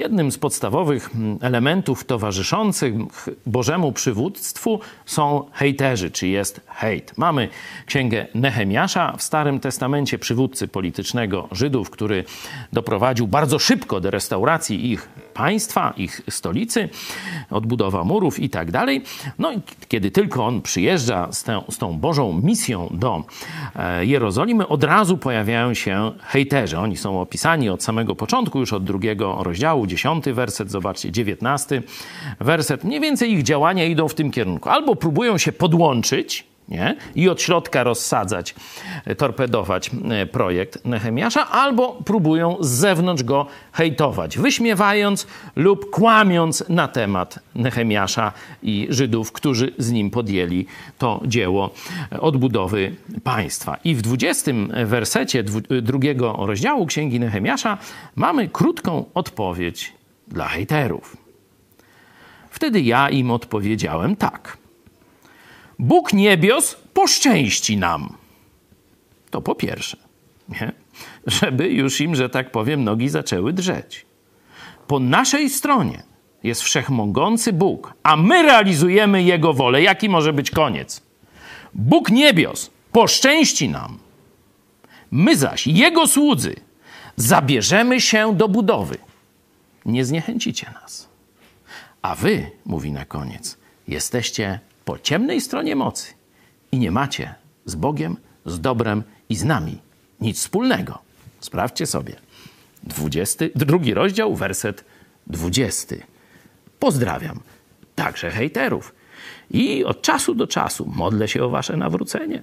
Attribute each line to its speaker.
Speaker 1: Jednym z podstawowych mm, elementów towarzyszących Bożemu przywództwu są hejterzy, czy jest hejt. Mamy księgę Nehemiasza w Starym Testamencie, przywódcy politycznego Żydów, który doprowadził bardzo szybko do restauracji ich państwa, ich stolicy, odbudowa murów i tak dalej. No i kiedy tylko on przyjeżdża z, tę, z tą Bożą misją do e, Jerozolimy, od razu pojawiają się hejterzy. Oni są opisani od samego początku, już od drugiego rozdziału, dziesiąty werset, zobaczcie, dziewiętnasty werset. Mniej więcej ich działania idą w tym kierunku. Albo próbują się podłączyć, nie? i od środka rozsadzać, torpedować e, projekt Nehemiasza, albo próbują z zewnątrz go hejtować, wyśmiewając lub kłamiąc na temat Nehemiasza i Żydów, którzy z nim podjęli to dzieło odbudowy państwa. I w 20 wersecie drugiego rozdziału Księgi Nehemiasza mamy krótką odpowiedź dla hejterów. Wtedy ja im odpowiedziałem tak – Bóg niebios poszczęści nam. To po pierwsze, nie? żeby już im, że tak powiem, nogi zaczęły drzeć. Po naszej stronie jest wszechmogący Bóg, a my realizujemy Jego wolę. Jaki może być koniec? Bóg niebios poszczęści nam. My zaś, Jego słudzy, zabierzemy się do budowy. Nie zniechęcicie nas. A wy, mówi na koniec, jesteście po ciemnej stronie mocy i nie macie z Bogiem, z dobrem i z nami nic wspólnego. Sprawdźcie sobie. 20, drugi rozdział, werset 20. Pozdrawiam także hejterów. I od czasu do czasu modlę się o wasze nawrócenie.